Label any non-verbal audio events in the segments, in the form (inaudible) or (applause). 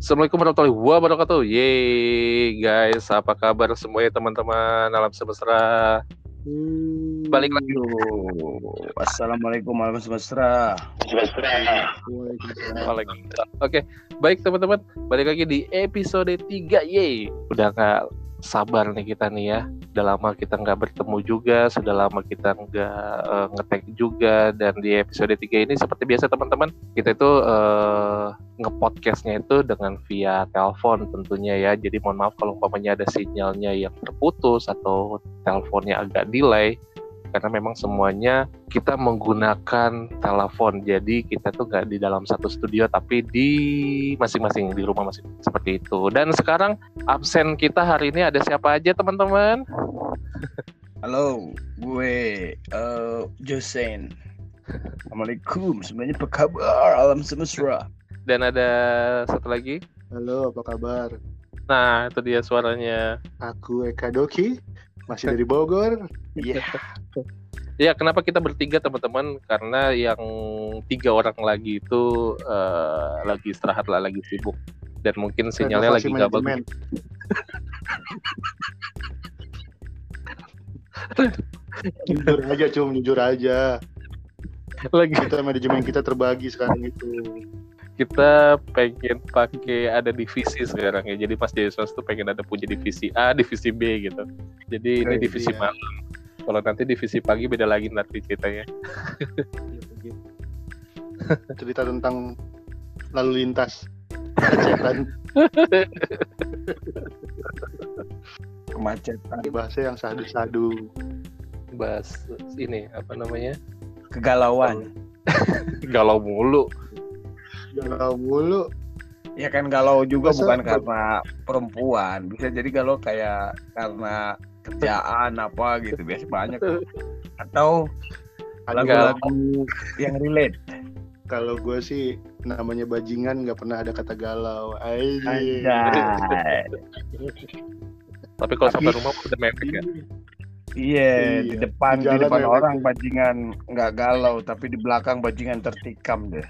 Assalamualaikum warahmatullahi wabarakatuh. Yeay guys, apa kabar semuanya teman-teman alam semesta? Balik lagi. Assalamualaikum warahmatullahi wabarakatuh. Waalaikumsalam. Oke, baik teman-teman, balik lagi di episode 3. Yeay, udah nggak sabar nih kita nih ya. Udah lama kita nggak bertemu juga, sudah lama kita nggak uh, ngetek juga. Dan di episode 3 ini seperti biasa teman-teman, kita itu uh, ngepodcastnya itu dengan via telepon tentunya ya. Jadi mohon maaf kalau umpamanya ada sinyalnya yang terputus atau teleponnya agak delay karena memang semuanya kita menggunakan telepon. Jadi kita tuh nggak di dalam satu studio tapi di masing-masing di rumah masing seperti itu. Dan sekarang absen kita hari ini ada siapa aja teman-teman? Halo, gue uh, Josen. Assalamualaikum, sebenarnya apa kabar? Alam semesta? dan ada satu lagi? Halo, apa kabar? nah itu dia suaranya. Aku Eka Doki, masih dari Bogor. Iya. (laughs) ya kenapa kita bertiga teman-teman karena yang tiga orang lagi itu eh, lagi istirahat lah lagi sibuk dan mungkin sinyalnya lagi Renovasi nggak bagus (laughs) jujur aja, cum, jujur aja. lagi Kita manajemen kita terbagi sekarang itu. Kita pengen pakai ada divisi sekarang ya. Jadi Mas Jesus tuh pengen ada punya divisi A divisi B gitu. Jadi ini divisi iya. malam. Kalau nanti divisi pagi beda lagi nanti ceritanya. Cerita tentang lalu lintas. Kemacetan, Kemacetan, bahasa yang sadu-sadu. bahas ini apa namanya? Kegalauan. galau mulu Galau mulu. Ya kan galau juga Masa- bukan karena perempuan, bisa jadi galau kayak karena kerjaan apa gitu, biasa banyak. Atau lagu-lagu yang relate. Kalau gue sih namanya bajingan nggak pernah ada kata galau. Aja. Tapi kalau sampai rumah udah mepet ya Iya, di Iya, depan di di depan memang. orang bajingan nggak galau, tapi di belakang bajingan tertikam deh.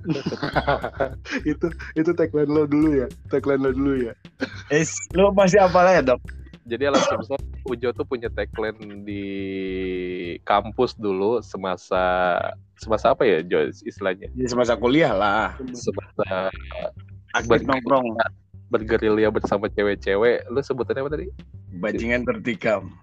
(laughs) itu itu tagline lo dulu ya. Tagline lo dulu ya. Eh, lu masih apa ya dok? jadi semesta Ujo tuh punya tagline di kampus dulu semasa semasa apa ya Jo istilahnya Di semasa kuliah lah, semasa aktif Ber- nongkrong, bergerilya bersama cewek-cewek lu sebutannya apa tadi bajingan tertikam.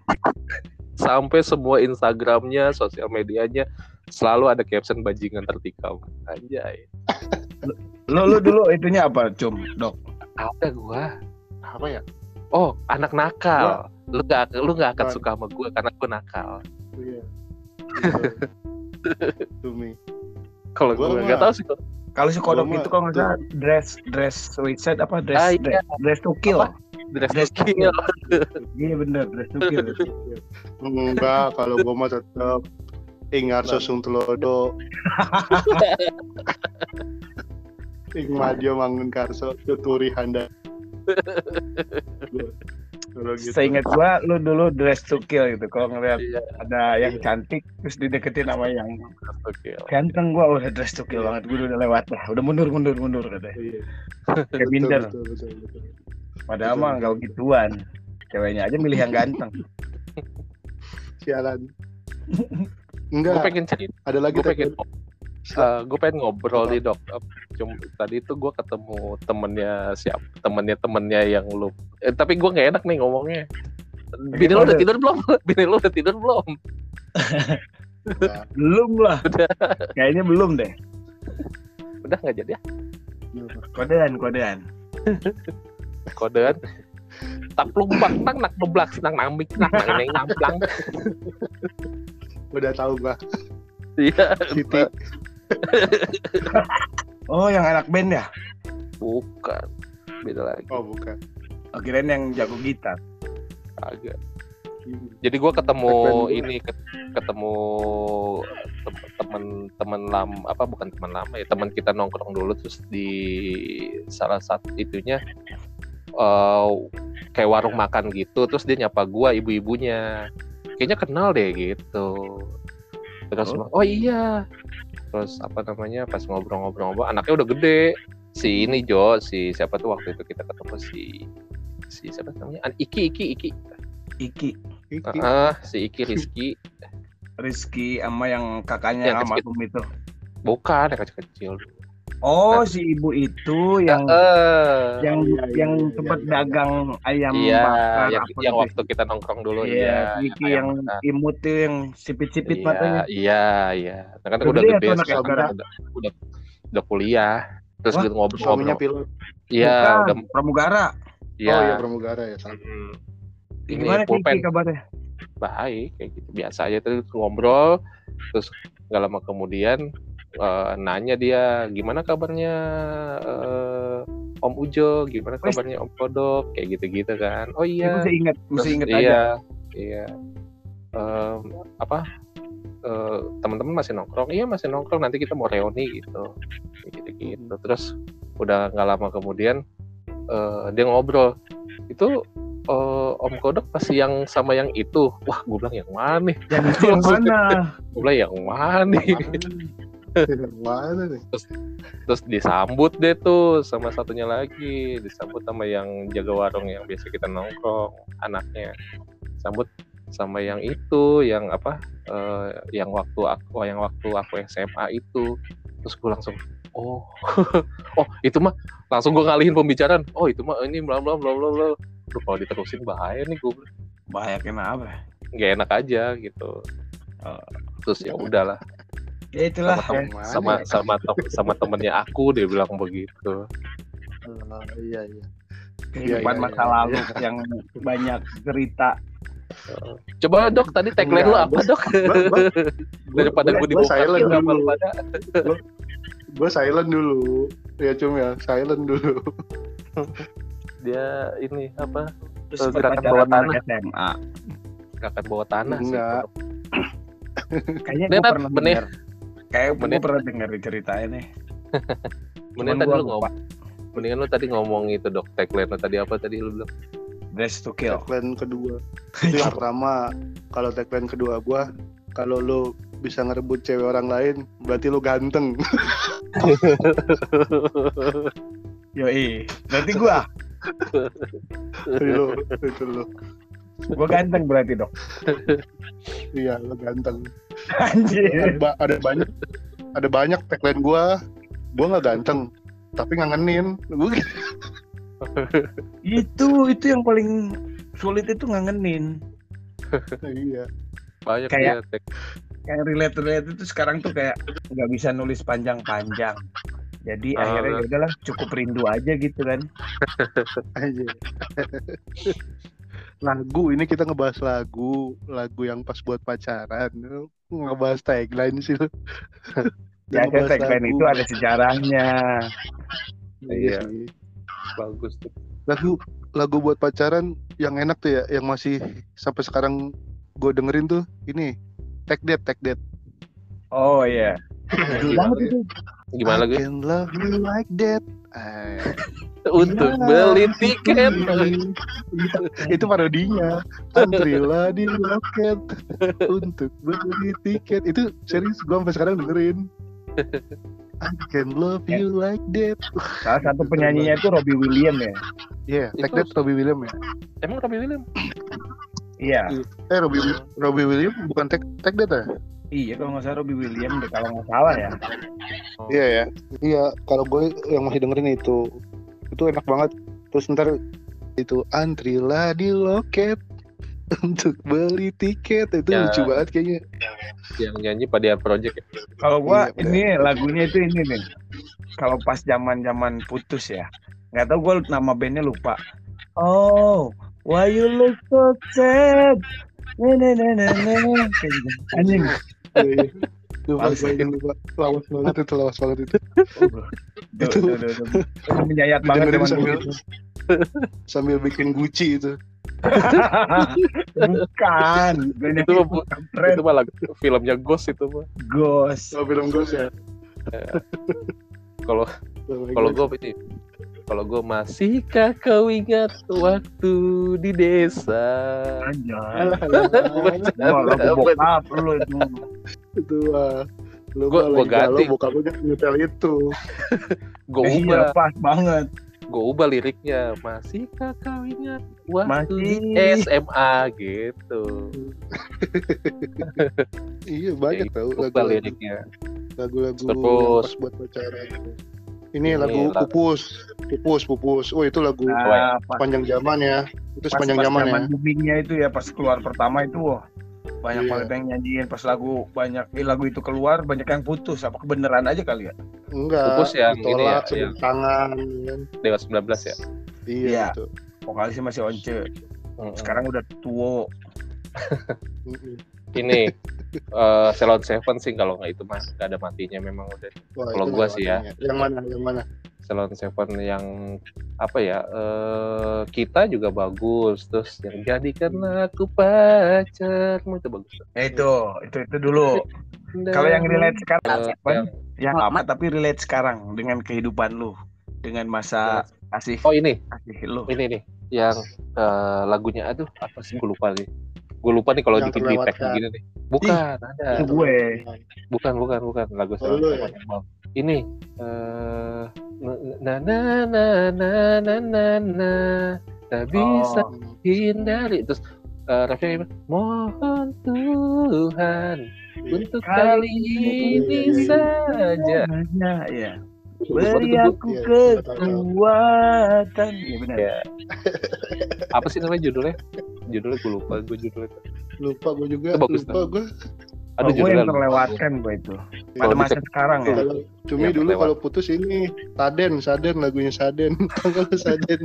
Sampai semua Instagramnya sosial medianya selalu ada caption bajingan tertikam anjay (laughs) Lu lu dulu itunya apa, cum, dok? ada gua Apa ya? oh anak nakal lu gak lu gak akan suka sama gua karena gua nakal Iya. (laughs) Tumi. kalau Gua gua mah- nggak tahu sih. Kalau si kodok itu kalau nggak salah dress dress sweatset apa dress Ah, iya. dress, dress to kill. Apa? Dress to kill. Iya bener dress to kill. Enggak, kalau gue mah tetap Ingarso Sungtulodo. Ing Madio Mangun Karso Tuturi Handa. Kalau gitu. Seingat gua lu dulu dress to kill gitu. Kalau ngeliat Iya, ada yang cantik terus dideketin sama yang dress to kill. ganteng gua udah dress to kill banget. Gua udah lewat lah. Udah mundur mundur mundur katanya. Iya. Kayak Betul, minder. betul, betul, betul. Padahal mah enggak gituan. Ceweknya aja milih yang ganteng. (laughs) Sialan. Gue Enggak, pengen cerita, ada lagi gue pengen, tagline. gue pengen ngobrol nih dok. Cuma tadi itu gue ketemu temennya siapa, temennya temennya yang lu. Eh, tapi gue nggak enak nih ngomongnya. (laughs) Bini lu udah tidur belum? Bini lu udah tidur belum? Belum lah. Udah. Kayaknya belum deh. Udah nggak jadi ya? Kodean kodean. (laughs) Kodean. Tak plumbak, nang nak beblak, nang namik, nang nang neng namplang. Udah tahu gua. Iya. Siti. Oh yang anak band ya? Bukan. Beda lagi. Oh, bukan. Akhirnya yang jago gitar. Agak. Jadi gue ketemu ini ket- ketemu tem- teman-teman lama apa bukan teman lama ya teman kita nongkrong dulu terus di salah satu itunya eh, kayak warung makan gitu terus dia nyapa gua ibu-ibunya. Kayaknya kenal deh gitu. Terus Oh. oh iya. Terus apa namanya pas ngobrol-ngobrol-ngobrol anaknya udah gede. Si ini Jo si siapa tuh waktu itu kita ketemu si si siapa namanya? An- Iki Iki Iki. Iki. Iki. ah si Iki Rizky. Rizky sama yang kakaknya Yang kecil. almarhum itu. bukan yang kecil kecil Oh, si ibu itu yang eh yang iya, iya, yang iya, sempat iya. dagang ayam iya bakar yang, yang gitu. waktu kita nongkrong dulu Iya, iya Iki ayam yang bakar. imut tuh yang sipit-sipit iya, matanya. Iya, iya. Nah, kan Udah udah gede ya sekarang udah, udah udah kuliah. Terus Wah, gitu ngobrol pilot. Iya, Bukan, udah pramugara. iya. Oh iya pramugara ya. Mm. Ya, Ini Gimana Ki kabarnya? baik kayak gitu biasa aja terus ngobrol terus nggak lama kemudian eh, nanya dia gimana kabarnya eh, Om Ujo gimana kabarnya Om Kodok kayak gitu-gitu kan oh Ya, iya mesti ingat, mesti inget iya, aja. Iya. Em, apa? eh, teman-teman masih nongkrong? Iya masih nongkrong. Nanti kita mau reuni gitu. Gitu gitu. Terus udah nggak lama kemudian eh, dia ngobrol. Itu eh, Om Kodok masih yang sama yang itu. Wah, gue bilang yang mana? Yang itu yang (laughs) mana? Gue bilang yang mana? Mana nih? Terus disambut deh tuh sama satunya lagi, disambut sama yang jaga warung yang biasa kita nongkrong, anaknya. Sambut sama yang itu, yang apa? eh, yang waktu aku yang waktu aku SMA itu. Terus gue langsung oh. (laughs) oh, itu mah langsung gue ngalihin pembicaraan. Oh, itu mah ini bla bla bla bla bla. Kalau diterusin bahaya nih gue Bahaya kenapa? nggak enak aja gitu. Oh. Terus ya udahlah Ya itulah. sama ya. tem- Mana sama ya? sama tem- sama temennya aku dia bilang begitu. Oh, iya iya. Kehidupan Iya, iya, masa iya, lalu iya. yang banyak cerita. Coba dok, tadi tagline lu Enggak, apa dok? Daripada gua- gue dibuka silent dulu. Gue silent dulu. Ya cum ya, silent dulu. Dia ini apa? Terus Eh, gerakan anak tanah. SMA. Kakak bawah tanah sih. Enggak. Kayaknya Nih, gue pernah benih. Kayak gue pernah denger ceritanya (laughs) nih. Mendingan tadi gua lu ngomong. Mendingan lu tadi ngomong itu dok, tagline lu tadi apa tadi lu bilang? Dress to kill. Tagline kedua. (laughs) Itu yang pertama. Kalau tagline kedua gua, kalau lu bisa ngerebut cewek orang lain, berarti lu ganteng. (laughs) Yoi. Berarti gua, itu lu, itu lu. gua ganteng berarti dok. Iya, lu ganteng. Anjir. Ada, ba- ada banyak, ada banyak tagline gua. Gua nggak ganteng, tapi ngangenin. Gua gitu. Itu itu yang paling sulit itu ngangenin. iya. Banyak Kayak- dia tag. Yang relate relate itu sekarang tuh kayak nggak bisa nulis panjang-panjang. Jadi Ah. akhirnya ya udahlah cukup rindu aja gitu kan. aja. lagu ini kita ngebahas lagu, lagu yang pas buat pacaran. Ngebahas tagline sih lu. (laughs) Ya Jangan ngebahas tagline itu ada sejarahnya. Iya Iya. sih. Bagus tuh. Lagu lagu buat pacaran yang enak tuh ya, yang masih sampai sekarang gue dengerin tuh ini Take That, Take That. Oh iya. Gimana banget itu. Gimana I gue? can love you like that. Eh, Untuk beli tiket. (laughs) itu parodinya. Antrilah di loket untuk beli tiket. Itu serius gue sampai sekarang dengerin. I can love you like that. Salah satu penyanyinya itu Robbie William ya. Iya, Take Itu- That Robbie William ya. Emang Robbie William? Iya. Eh Robbie Robbie William bukan Take Take That ya? Iya kalau nggak salah Robbie William deh kalau nggak salah ya. Iya ya. Iya, kalau gue yang masih dengerin itu itu enak banget. Terus ntar itu antrilah di loket (laughs) untuk beli tiket itu Ya. lucu banget kayaknya. Yang nyanyi pada project ya? Kalau gua Iya, ini lagunya itu ini nih. Kalau pas zaman-zaman putus ya. Nggak tahu gua nama bandnya lupa. Oh, why you look so sad? Nah, nah, nah, nah, nah. Gitu. Anjing. Iya, iya. Lupa, lupa, lupa. Lawas banget itu, lawas banget itu. Duh, Itu- menyayat banget sambil-. Sambil bikin Gucci itu. Bukan. Itu mah itu mah lagu filmnya Ghost itu mah. Ghost. Oh, film Ghost ya. Kalau Oh kalau gue ini kalau gue masihkah kau ingat waktu di desa Anjay. Lagu bokap lu itu. itu. Lu Gua- mah gua lagi galau, ganti. bokap lu nyetel itu. (laughs) gue Iya, ubah pas banget. gue ubah liriknya masihkah kau ingat waktu di Masih. SMA gitu Iya banyak tau ubah lagu-lagu liriknya lagu-lagu Terus. buat pacaran. Ini, Ini lagu lagu- pupus, pupus, pupus. Oh itu lagu Nah, pas, sepanjang zaman ya. Itu pas, sepanjang pas zaman ya. boomingnya itu ya pas keluar pertama itu wah banyak Iya. banget yang nyanyiin pas lagu banyak eh, lagu itu keluar banyak yang putus apa kebenaran aja kali ya Enggak. Pupus yang ini ya, yang- tangan kan. Dewa 19 ya Iya, Iya. itu. vokalisnya masih once sekarang udah tua. Ini eh Salon Seven sih kalau nggak itu mas. Nggak ada matinya memang udah. Wah, Kalau gua sih ya. Yang mana? Yang mana? Salon Seven yang apa ya eh kita juga bagus. Terus yang jadikanlah aku pacarmu itu bagus. Ya itu itu itu dulu. Kalau yang relate sekarang Eh, apa? yang- yang lama tapi relate sekarang dengan kehidupan lu dengan masa kasih oh ini. kasih lu. Ini nih yang eh, lagunya aduh apa sih? Gue lupa nih gue lupa nih kalau dikit di tag begini nih. Bukan ada. itu gue. Bukan bukan bukan. Lagu Oh, Seven yang mau. ini eh na na na na na na na tak bisa Oh, hindari terus eh, refnya gimana? mohon Tuhan untuk Kali kali ini ini saja. Ya ya Lupa beri aku Iya, kekuatan. ya benar. Ya. apa sih namanya judulnya judulnya gue lupa gue judulnya. Lupa gue juga. Itu bagus, lupa gue. aduh Oh, gue yang terlewatkan gue itu. Pada masa dicek- sekarang ya. Cumi Yang dulu kalau putus ini Saden, Saden lagunya Saden. (laughs) Kalau Saden?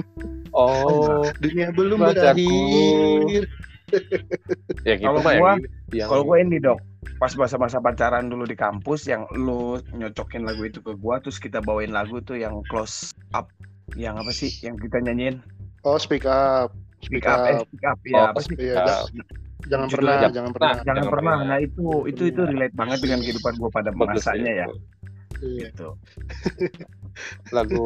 Oh. Dunia belum berakhir. (laughs) ya gitu Kalau gua- yang, yang kalau gue ini dok. Pas masa-masa pacaran dulu di kampus yang lu nyocokin lagu itu ke gua terus kita bawain lagu tuh yang close up yang apa sih yang kita nyanyiin? Oh, speak up. Speak up eh speak up. Ya Oh, apa sih? Speak Iya, Up. jangan- Judulnya pernah, jangan- jangan pernah. jangan, Jangan pernah. pernah. nah itu itu itu relate banget dengan kehidupan gua pada bagus masanya ya. Iya, gitu. Lagu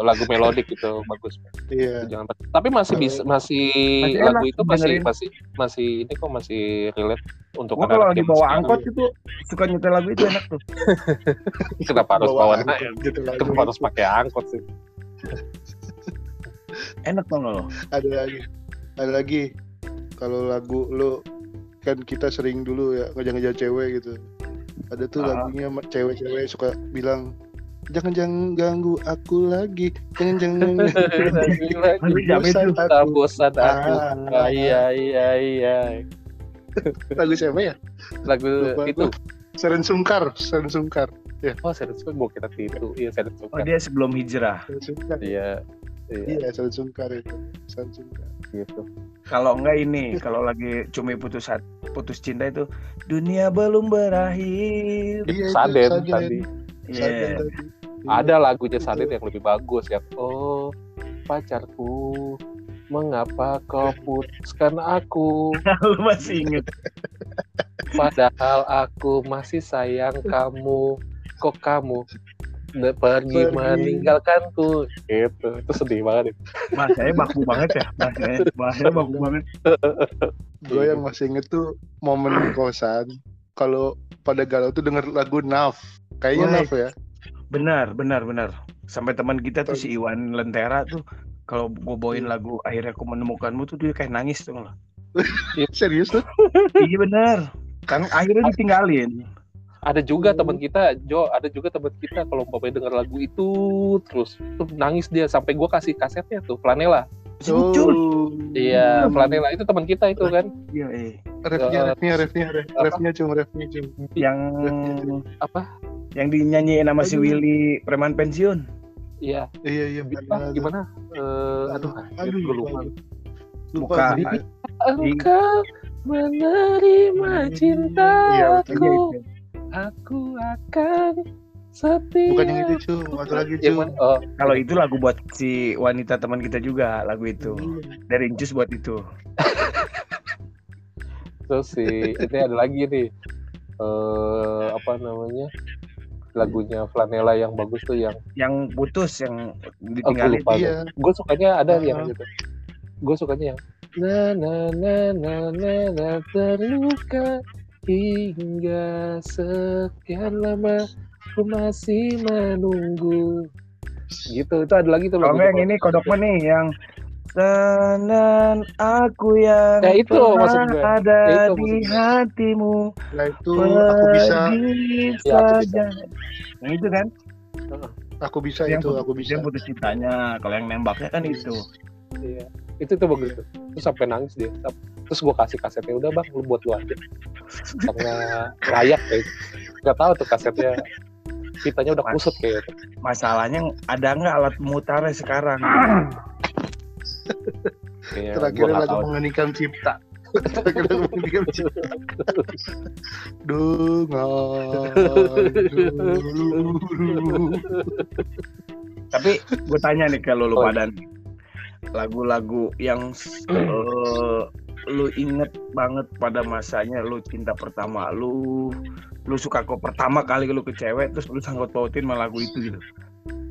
lagu melodik gitu bagus. Iya. jangan tapi masih bisa masih, Masih lagu enak itu masih dengerin. masih masih ini kok masih relate untuk gua kalau dibawa zaman angkot itu suka nyetel lagu itu enak tuh. (laughs) Kenapa harus bawa angkot, anak? gitu lagu. kenapa harus pakai angkot sih? Enak tuh lo? Ada lagi. Ada lagi. Kalau lagu lu kan kita sering dulu ya ngejar-ngejar cewek gitu. Ada tuh Ah. lagunya cewek-cewek suka bilang jangan jangan ganggu aku lagi jangan jangan lagi (laughs) lagi Masih jam itu. bosan tak aku. Bosan aku. Ah. Ah, iya iya iya. Lagu siapa ya? Lagu Lupa itu. Seren Sungkar Seren Sungkar. Oh serius gue kira itu iya serius oh dia sebelum hijrah. Seren Sungkar. Iya iya iya Sungkar itu Sungkar gitu Kalau enggak ini, kalau lagi cumi putus hat- putus cinta itu dunia belum berakhir. Iya, Saden Saden. tadi Iya. tadi. ada lagunya Saden yang lebih bagus ya oh pacarku mengapa kau putuskan aku (laughs) Lu masih inget. padahal aku masih sayang kamu kok kamu ne- pergi Pergi. meninggalkanku itu itu sedih banget itu. Bahasanya baku banget ya. Bahasanya, bahasanya baku banget. (laughs) gue yang masih inget tuh momen di kosan kalau pada galau tuh denger lagu Naf kayaknya Woi. Naf ya Benar, benar, benar. Sampai teman kita tuh si Iwan Lentera tuh kalau gue bawain lagu akhirnya aku menemukanmu tuh dia kayak nangis tuh loh. (laughs) serius tuh iya benar. Kan akhirnya ditinggalin. Ada juga teman kita Jo ada juga teman kita kalau umpamanya denger lagu itu terus tuh nangis dia sampai gua kasih kasetnya tuh Flanela Si Ucul. iya Flanela itu teman kita itu kan. Iya, eh. refnya Eh, refnya refnya ref- apa? refnya cum refnya cum Yang apa? yang dinyanyiin sama si. Willy preman pensiun. iya. Iya iya Ah, gimana? Eh, aduh aduh gue lupa. lupa. Engkau menerima Iya, cintaku. Iya, aku akan setia bukan yang itu cum satu lagi cum mana? oh Kalau itu lagu buat si wanita teman kita juga lagu itu. Dari Incus buat itu. terus si ini ada lagi nih eh apa namanya lagunya Flanela yang bagus tuh yang Yang putus yang aku ditinggalin. lupa iya gue sukanya ada Ah. yang gitu gue sukanya yang na na na na na na terluka hingga sekian lama ku masih menunggu gitu itu ada lagi tuh Kalau yang ini kodoknya nih yang Senan aku yang Ya, itu pernah maksud gue. ada Ya, itu di hatimu Nah itu aku bisa, Ya, aku saja. Yang itu kan? aku bisa yang itu, putus- aku bisa. Yang putus cintanya. Kalau yang nembaknya kan itu. Iya. Itu tuh bagus tuh. Terus sampai nangis dia. Terus gue kasih kasetnya udah bang, lu buat lu aja. Karena layak kayak itu. Gak tahu tuh kasetnya. Kitanya udah kusut kayak itu. Masalahnya ada nggak alat mutarnya sekarang? Kayaknya Terakhir nggak lagu tahu. mengeningkan cipta. Terakhir lagu mengeningkan cipta. (laughs) Dulu. Tapi gue tanya nih ke lu, lu Oh. pada nih. Lagu-lagu yang eh, lu inget banget pada masanya lu cinta pertama lu lu suka kok pertama kali lu ke cewek terus lu sangkut pautin sama lagu itu gitu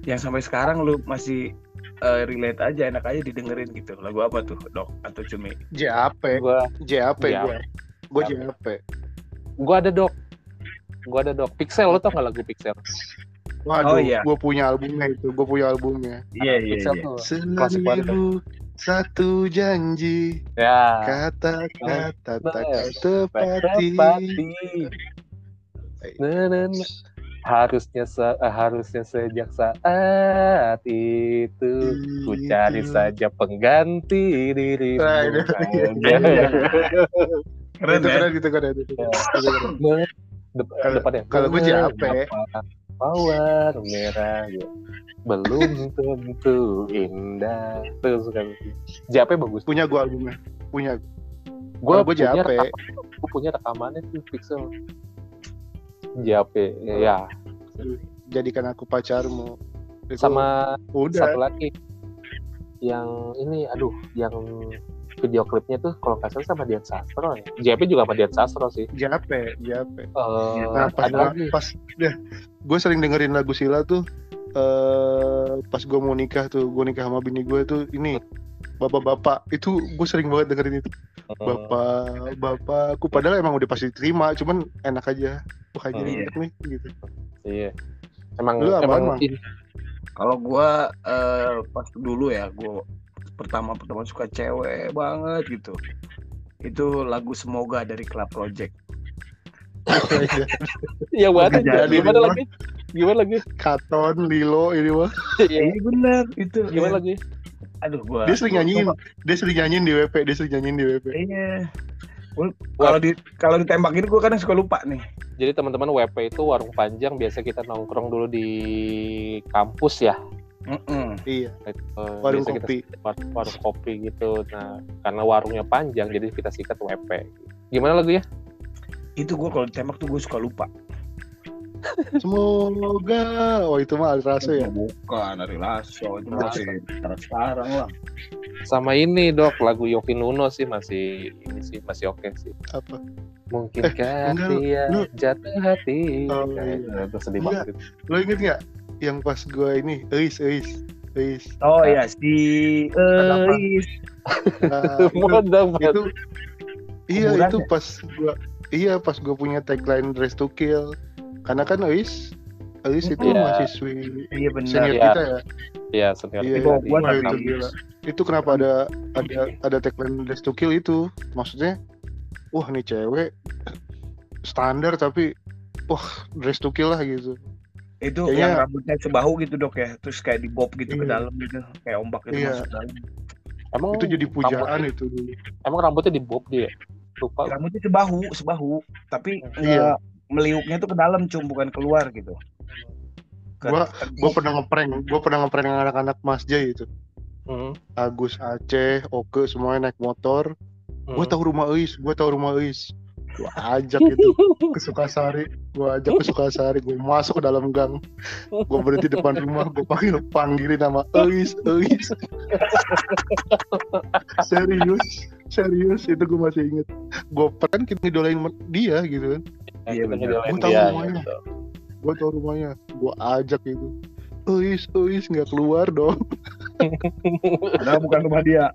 yang sampai sekarang lu masih eh, relate aja enak aja didengerin gitu lagu apa tuh dok atau cumi JAP, Gua, JAP gue. Gue JAP. gua ada dok. Gua ada dok. Pixel lo tau gak lagu Pixel? Waduh, Oh, iya. gue punya albumnya itu, gue punya albumnya. iya iya iya. Seribu satu janji, Ya. kata-kata tak tepati. Tepati. Nah, nah, nah. Harusnya se- eh, harusnya sejak saat itu ku cari saja pengganti dirimu. Nah, itu. (laughs) Iya. keren ya keren gitu keren itu. Ya. Itu keren. Dep- Kalau- depannya kalau gue JAP. Mawar merah gitu. belum tentu indah terus kan JAP bagus Punya gue albumnya, punya. gue gue punya JAP. rekam- gue punya rekamannya tuh Pixel JAP ya Jadikan aku pacarmu. Itu sama udah. satu lagi yang ini aduh yang video klipnya tuh kalau nggak salah sama Dian Sastro ya JAP juga sama Dian Sastro sih JAP, JAP. Eh, Nah, pas ada lagi pas gue sering dengerin lagu Sila tuh eh pas gue mau nikah tuh, gue nikah sama bini gue tuh ini bapak-bapak. Itu gue sering banget dengerin itu. Eh, bapak bapak aku padahal emang udah pasti terima cuman enak aja. Wah Hmm. enak nih gitu. Iya. Emang Lu emang Mang? ini kalau gua eh, pas dulu ya gua pertama pertama suka cewek banget gitu. Itu lagu semoga dari Club Project Iya banget. Jadi, Gimana lagi? Gimana lagi? Katon Lilo ini mah Iya. iya benar itu Gimana lagi? aduh gua dia sering nyanyiin dia sering nyanyiin di WP dia sering nyanyiin di WP iya kalau di kalau ditembakin gua kadang suka lupa nih Jadi teman-teman WP itu warung panjang biasa kita nongkrong dulu di kampus ya. Mm-mm. iya Eh, Warung biasa kopi. Kita, war- warung kopi gitu. Nah, karena warungnya panjang jadi kita sikat WP. Gimana lagu ya? Itu gua kalau ditembak tuh gua suka lupa semoga oh itu mah Alraso ya bukan dari Lasso itu masih sekarang sekarang lah Sama ini dok lagu Yofi Nuno sih masih ini sih masih oke sih. apa Mungkinkah enggak, dia lu- jatuh hati? Oh, Nah, iya. itu sedih Enggak. banget. lo inget nggak yang pas gue ini Eis Eis Eis oh iya si? Eis Nah, (laughs) itu, itu iya itu ya? pas gua iya pas gue punya tagline Dress to Kill karena kan Eis Eis itu Iya. mahasiswi iya benar senior Iya. kita ya Iya, senior Iya, kita Wah, tapi- itu gila. Itu kenapa ada ada ada tagline Dress to Kill itu? Maksudnya, wah nih cewek standar tapi wah dress to kill lah gitu. itu Kayaknya- yang rambutnya sebahu gitu dok ya terus kayak di bob gitu ke Iya. dalam gitu kayak ombak gitu Iya. masuk dalam Emang itu jadi pujaan rambutnya- itu. Emang rambutnya di bob dia. Lupa. rambutnya sebahu sebahu tapi Iya. nggak meliuknya tuh ke dalam cum bukan keluar gitu Ke- Gua- Gue pernah ngeprank, gue pernah ngeprank anak-anak Mas Jai itu. Hmm. Agus, Aceh, Oke semuanya naik motor. Hmm. tahu rumah Eis, gue tahu rumah Eis. Gue ajak itu ke Sukasari, gue ajak ke Sukasari, gue masuk ke dalam gang, gue berhenti depan rumah, gue panggil panggilin nama Eis, Eis. (laughs) serius, serius itu gue masih inget. Gue pernah kita ngidolain dia gitu kan, Iya, benar. ngidolain Gua tahu dia, rumahnya. gitu. gue tahu rumahnya, gue ajak itu. Eis, Eis nggak keluar dong, padahal bukan rumah dia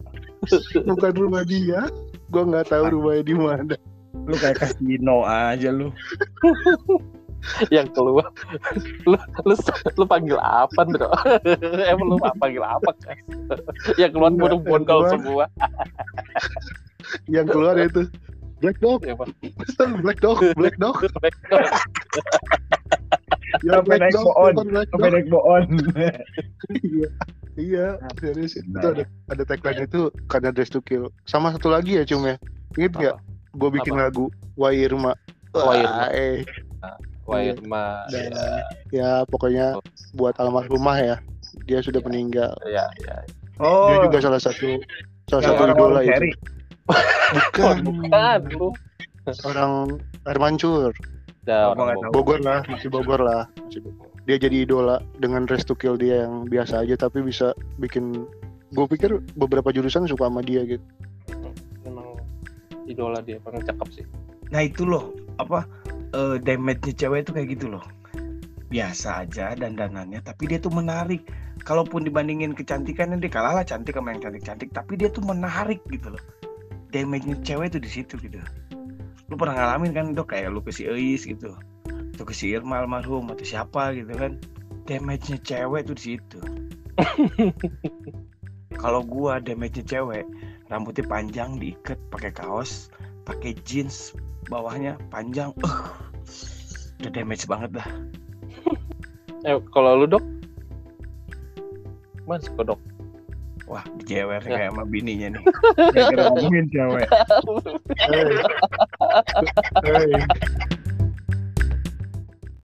bukan rumah dia. Gue nggak tahu rumahnya di mana. Lu kayak kasino aja lu. Yang keluar lu lu lu panggil apa bro (laughs) emang lu panggil apa kan yang keluar burung bondol semua yang keluar itu Black Dog, ya, Pak. Kristen Black Dog, Black Dog, ya (laughs) Black Dog, boon. Black Sampai Dog. naik boon. Iya, iya, serius itu ada ada tagline itu karena Dress to Kill. Sama satu lagi ya cum ya, inget nggak? Gue bikin Apa? lagu Wah Irma. Wah, Irma. eh. Wah Irma Dan, ya pokoknya buat almarhumah ya, dia sudah meninggal. ya ya Oh, Dia juga salah satu salah yang satu orang idola orang itu. Bukan, (laughs) bukan orang air mancur. ya, Oh, orang tahu. Bogor lah, masih Bogor lah. Masih Bogor. Dia jadi idola dengan Dress to Kill dia yang biasa aja tapi bisa bikin gue pikir beberapa jurusan suka sama dia gitu. memang idola dia emang cakep sih Nah itu loh, apa eh damage-nya cewek itu kayak gitu loh. Biasa aja dandanannya, tapi dia tuh menarik. Kalaupun dibandingin kecantikannya dia kalah lah cantik sama yang cantik-cantik, tapi dia tuh menarik gitu loh. Damage-nya cewek tuh di situ gitu. Lu pernah ngalamin kan dok kayak lu ke si Eis gitu, atau ke si Irma almarhum atau siapa gitu kan. Damage-nya cewek tuh di situ. (laughs) Kalau gua damage-nya cewek, rambutnya panjang diikat pakai kaos, pakai jeans, bawahnya panjang uh, udah damage banget dah (laughs) eh kalau lu dok mas kodok wah dijewer Ya. kayak sama bininya nih (laughs) ngomongin cewek (laughs) Hey. Hey.